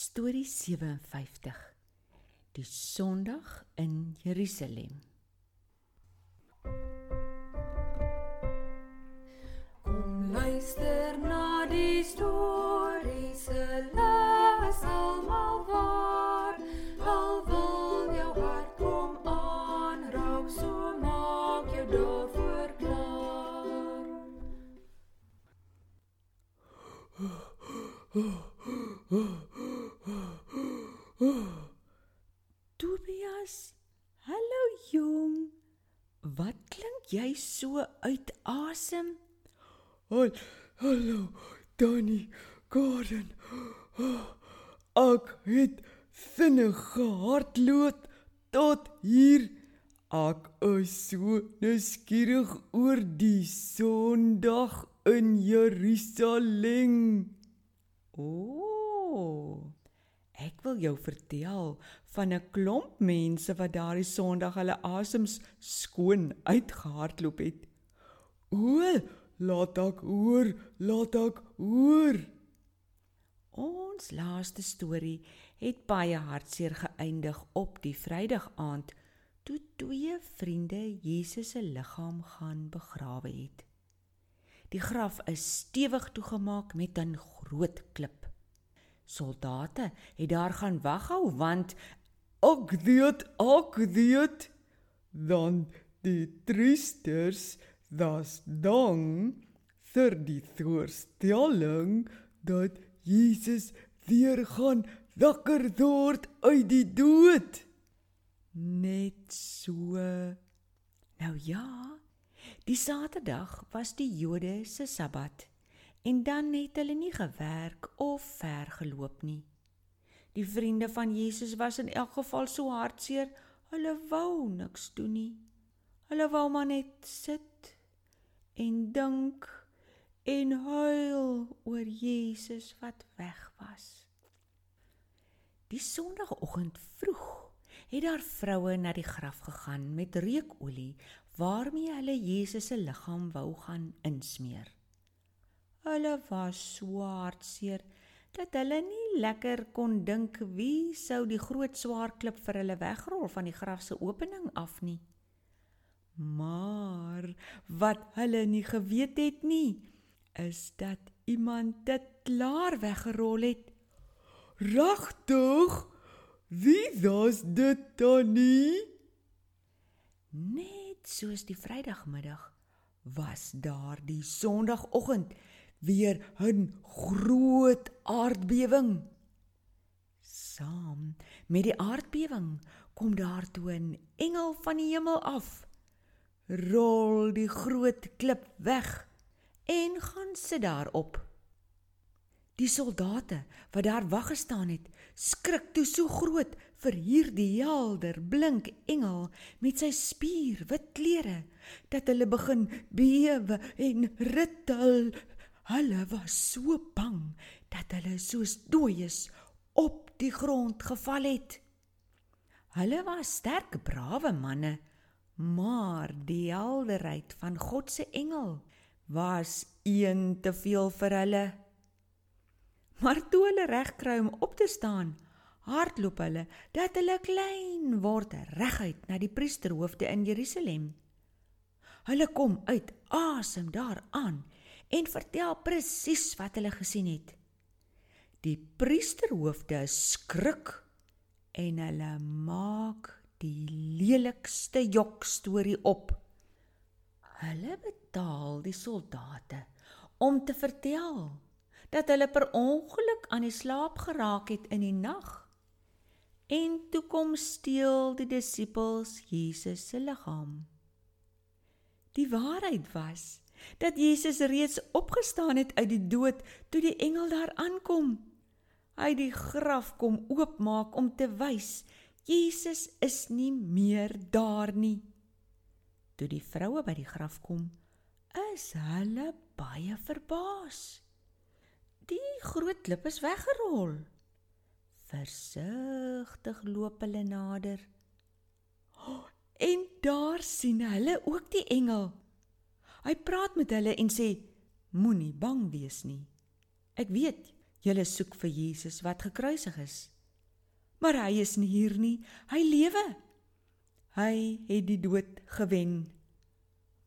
Storie 57. Die Sondag in Jerusalem. Kom luister na die storie se les almal waar. Al wil jou hart kom aanraak, so maak jou daarvoor klaar. Tobias, hallo jong. Wat klink jy so uit asem? Hal, hallo, Danny, Gordon. Ek het vinnig gehardloop tot hier. Ek is so nuuskierig oor die Sondag in Jerusalem. Ooh. Ek wil jou vertel van 'n klomp mense wat daardie Sondag hulle asems skoon uitgehardloop het. O, laat ek hoor, laat ek hoor. Ons laaste storie het baie hartseer geëindig op die Vrydag aand toe twee vriende Jesus se liggaam gaan begrawe het. Die graf is stewig toegemaak met 'n groot klip. Soldate het daar gaan waghou want Ek weet, ek weet. Dan die triesters, das dan vir die voorstelling dat Jesus weer gaan wakker word uit die dood. net so Nou ja, die Saterdag was die Jode se Sabbat en dan het hulle nie gewerk of ver geloop nie. Die vriende van Jesus was in elk geval so hartseer, hulle wou niks doen nie. Hulle wou maar net sit en dink en huil oor Jesus wat weg was. Die Sondagoggend vroeg het daar vroue na die graf gegaan met reukolie waarmee hulle Jesus se liggaam wou gaan insmeer. Hulle was so hartseer dat hulle nie lekker kon dink wie sou die groot swaar klip vir hulle wegrol van die graf se opening af nie. Maar wat hulle nie geweet het nie, is dat iemand dit klaar weggerol het. Regtig? Wie was dit dan nie? Net soos die Vrydagmiddag was daar die Sondagoggend weer 'n groot aardbewing. Saam met die aardbewing kom daar toe 'n engel van die hemel af. Rol die groot klip weg en gaan sit daarop. Die soldate wat daar wag gestaan het, skrik toe so groot vir hierdie helder blink engel met sy spierwit klere dat hulle begin bewe en rittel. Hulle was so bang dat hulle soos dooies op die grond geval het. Hulle was sterk, brawe manne, maar die helderheid van God se engel was een te veel vir hulle. Maar toe hulle reg kry om op te staan, hardloop hulle dat hulle klein word reguit na die priesterhoofde in Jerusalem. Hulle kom uit asem daaraan en vertel presies wat hulle gesien het. Die priesterhoofde skrik en hulle maak die lelikste jok storie op. Hulle betaal die soldate om te vertel dat hulle per ongeluk aan die slaap geraak het in die nag. En toe kom steel die disippels Jesus se liggaam. Die waarheid was dat Jesus reeds opgestaan het uit die dood toe die engel daar aankom. Hy die graf kom oopmaak om te wys Jesus is nie meer daar nie. Toe die vroue by die graf kom, is hulle baie verbaas. Die groot klip is weggerol. Versigtig loop hulle nader. En daar sien hulle ook die engel. Hy praat met hulle en sê: Moenie bang wees nie. Ek weet Julle soek vir Jesus wat gekruisig is. Maar hy is nie hier nie. Hy lewe. Hy het die dood gewen.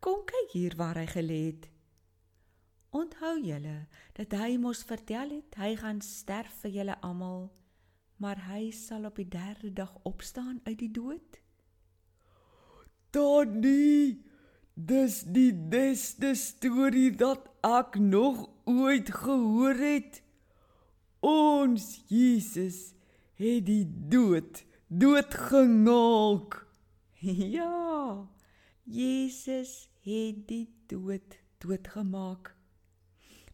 Kom kyk hier waar hy gelê het. Onthou julle dat hy mos vertel het hy gaan sterf vir julle almal, maar hy sal op die 3de dag opstaan uit die dood. Tannie, dis die beste storie wat ek nog ooit gehoor het. Ons Jesus het die dood doodgemaak. Ja. Jesus het die dood doodgemaak.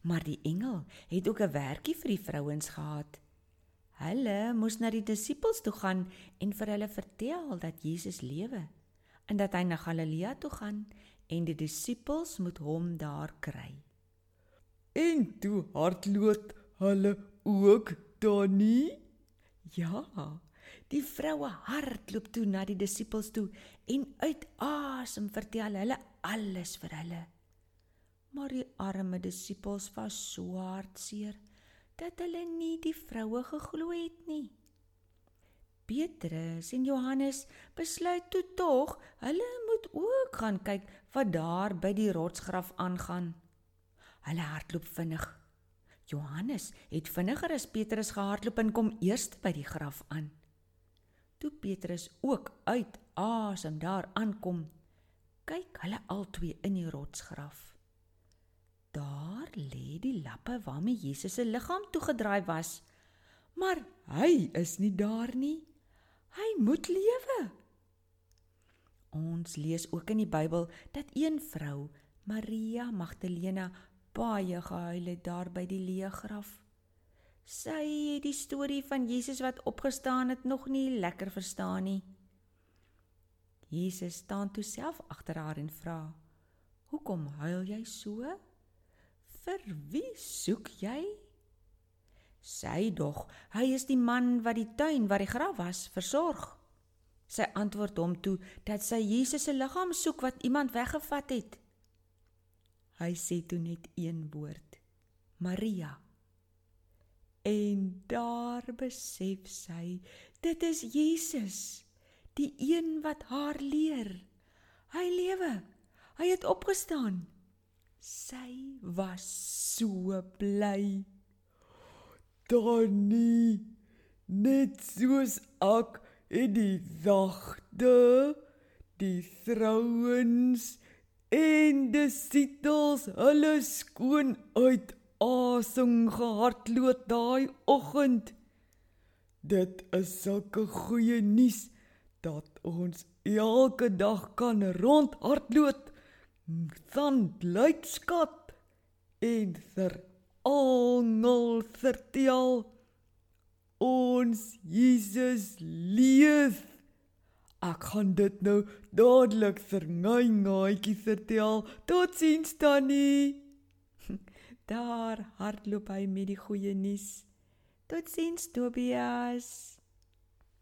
Maar die engel het ook 'n werkie vir die vrouens gehad. Hulle moes na die disippels toe gaan en vir hulle vertel dat Jesus lewe en dat hy na Galilea toe gaan en die disippels moet hom daar kry. En toe hardloop hulle ook Tannie. Ja, die vroue hardloop toe na die disippels toe en uit asem vertel hulle alles vir hulle. Maar die arme disippels was so hartseer dat hulle nie die vroue geglo het nie. Petrus en Johannes besluit toe tog hulle moet ook gaan kyk wat daar by die rotsgraf aangaan. Hulle hardloop vinnig. Johannes het vinniger as Petrus gehardloop en kom eers by die graf aan. Toe Petrus ook uit asem daar aankom, kyk hulle albei in die rotsgraf. Daar lê die lappe waarmee Jesus se liggaam toegedraai was. Maar hy is nie daar nie. Hy moet lewe. Ons lees ook in die Bybel dat een vrou, Maria Magdalena, baie gehuil het daar by die leë graf. Sy het die storie van Jesus wat opgestaan het nog nie lekker verstaan nie. Jesus staan toe self agter haar en vra: "Hoekom huil jy so? Vir wie soek jy?" Sy dog, hy is die man wat die tuin waar die graf was versorg. Sy antwoord hom toe dat sy Jesus se liggaam soek wat iemand weggevat het. Hy sê toe net een woord: Maria. En daar besef sy, dit is Jesus, die een wat haar leer. Hy lewe. Hy het opgestaan. Sy was so bly. Tannie, net soos ek en die wagte, die vrouens en die sitels hulle skoon uit asem gehardloop daai oggend. Dit is sulke goeie nuus dat ons elke dag kan rondhardloop van blydskap en vir almal vertel ons Jesus leef. Ek gaan dit nou dadelik vir my maatjie vertel. Totsiens tannie. Daar hardloop hy met die goeie nuus. Totsiens Tobias.